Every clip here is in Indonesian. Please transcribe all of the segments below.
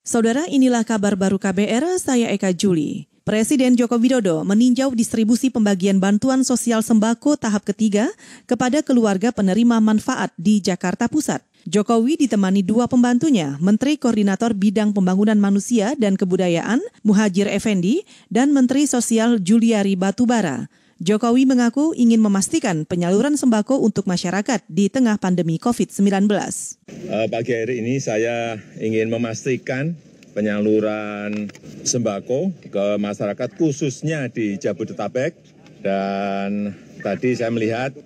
Saudara, inilah kabar baru KBR, saya Eka Juli. Presiden Joko Widodo meninjau distribusi pembagian bantuan sosial sembako tahap ketiga kepada keluarga penerima manfaat di Jakarta Pusat. Jokowi ditemani dua pembantunya, Menteri Koordinator Bidang Pembangunan Manusia dan Kebudayaan, Muhajir Effendi, dan Menteri Sosial Juliari Batubara. Jokowi mengaku ingin memastikan penyaluran sembako untuk masyarakat di tengah pandemi COVID-19. Uh, pagi hari ini saya ingin memastikan penyaluran sembako ke masyarakat khususnya di Jabodetabek dan tadi saya melihat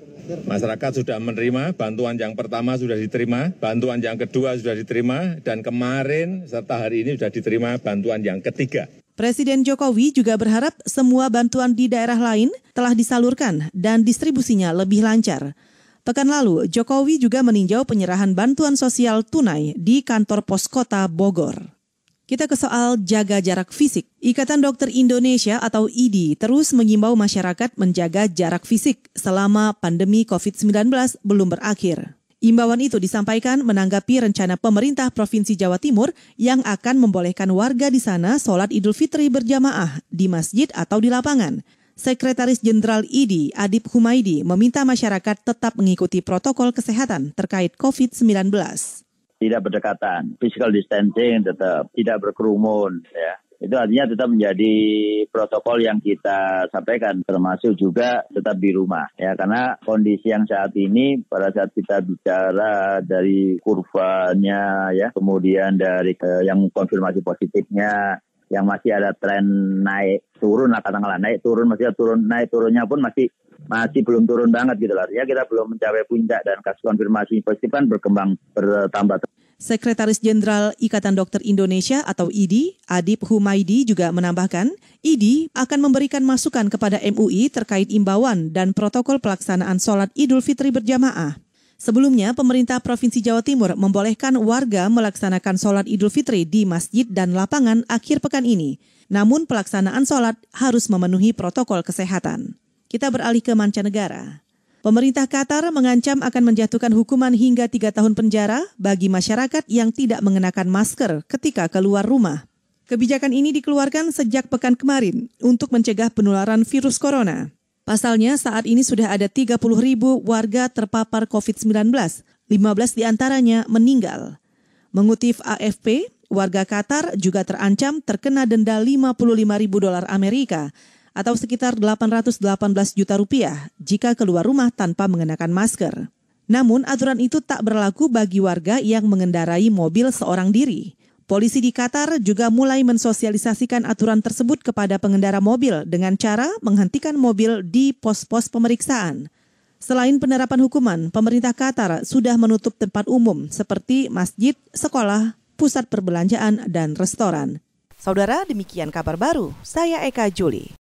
masyarakat sudah menerima bantuan yang pertama sudah diterima, bantuan yang kedua sudah diterima dan kemarin serta hari ini sudah diterima bantuan yang ketiga. Presiden Jokowi juga berharap semua bantuan di daerah lain telah disalurkan dan distribusinya lebih lancar. Pekan lalu, Jokowi juga meninjau penyerahan bantuan sosial tunai di kantor pos kota Bogor. Kita ke soal jaga jarak fisik. Ikatan Dokter Indonesia atau IDI terus mengimbau masyarakat menjaga jarak fisik selama pandemi COVID-19 belum berakhir. Imbauan itu disampaikan menanggapi rencana pemerintah Provinsi Jawa Timur yang akan membolehkan warga di sana sholat Idul Fitri berjamaah di masjid atau di lapangan. Sekretaris Jenderal IDI Adib Humaidi meminta masyarakat tetap mengikuti protokol kesehatan terkait COVID-19 tidak berdekatan, physical distancing tetap, tidak berkerumun, ya itu artinya tetap menjadi protokol yang kita sampaikan termasuk juga tetap di rumah ya karena kondisi yang saat ini pada saat kita bicara dari kurvanya ya kemudian dari ke, yang konfirmasi positifnya yang masih ada tren naik turun lah katakanlah naik turun masih turun naik turunnya pun masih masih belum turun banget gitu lah. Ya kita belum mencapai puncak dan kasus konfirmasi positif kan berkembang bertambah. Sekretaris Jenderal Ikatan Dokter Indonesia atau IDI, Adib Humaidi juga menambahkan, IDI akan memberikan masukan kepada MUI terkait imbauan dan protokol pelaksanaan sholat Idul Fitri berjamaah. Sebelumnya, pemerintah Provinsi Jawa Timur membolehkan warga melaksanakan sholat Idul Fitri di masjid dan lapangan akhir pekan ini. Namun pelaksanaan sholat harus memenuhi protokol kesehatan. Kita beralih ke mancanegara. Pemerintah Qatar mengancam akan menjatuhkan hukuman hingga tiga tahun penjara bagi masyarakat yang tidak mengenakan masker ketika keluar rumah. Kebijakan ini dikeluarkan sejak pekan kemarin untuk mencegah penularan virus corona. Pasalnya saat ini sudah ada 30 ribu warga terpapar COVID-19, 15 di antaranya meninggal. Mengutip AFP, warga Qatar juga terancam terkena denda 55 ribu dolar Amerika atau sekitar 818 juta rupiah jika keluar rumah tanpa mengenakan masker. Namun aturan itu tak berlaku bagi warga yang mengendarai mobil seorang diri. Polisi di Qatar juga mulai mensosialisasikan aturan tersebut kepada pengendara mobil dengan cara menghentikan mobil di pos-pos pemeriksaan. Selain penerapan hukuman, pemerintah Qatar sudah menutup tempat umum seperti masjid, sekolah, pusat perbelanjaan, dan restoran. Saudara, demikian kabar baru. Saya Eka Juli.